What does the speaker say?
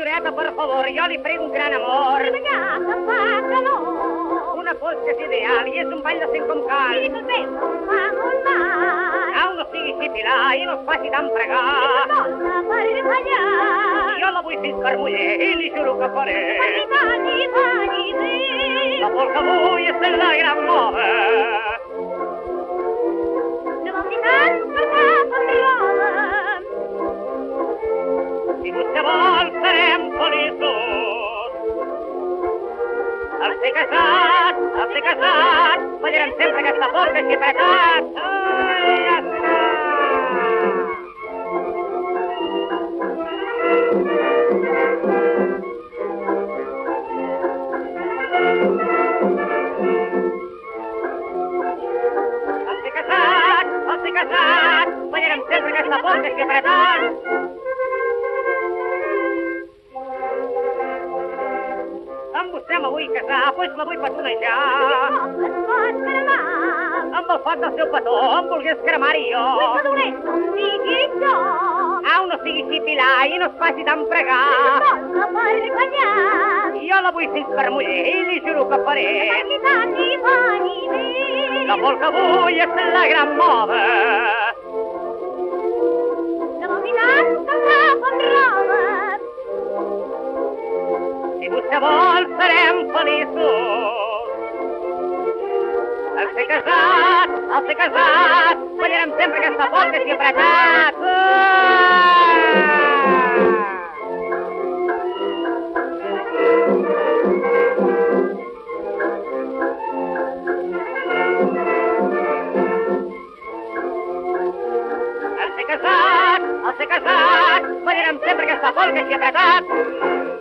señoreta, por favor, yo le prego un gran amor. Una cosa ideal y es un baile sin concal. Y nos vemos, vamos más. Aún nos sigue chipilá y nos pasa y dan pregar. Yo la voy a piscar y le juro que faré. La polca voy a ser la gran mujer. No me si usted solitud. Els he casat, els he casat, ballaran sempre aquesta porta així apretat. Ai, està! Els he casat, els he. Petonejar. Com es pot cremar? Amb el foc del seu petó em volgués cremar-hi jo. Vull que digui jo. Au, no sigui xipilar i no es faci tan I pregar. cosa per ballar. Jo la vull fins per muller i li juro que faré. Perquè balli, balli bé. La vol que vull és la gran moda. Si vostè vol, serem feliços. Al ser casat, al ser casat, ballarem sempre aquesta porta així apretat. Ah! Al ser casat, al ser casat, ballarem sempre aquesta polca així apretat.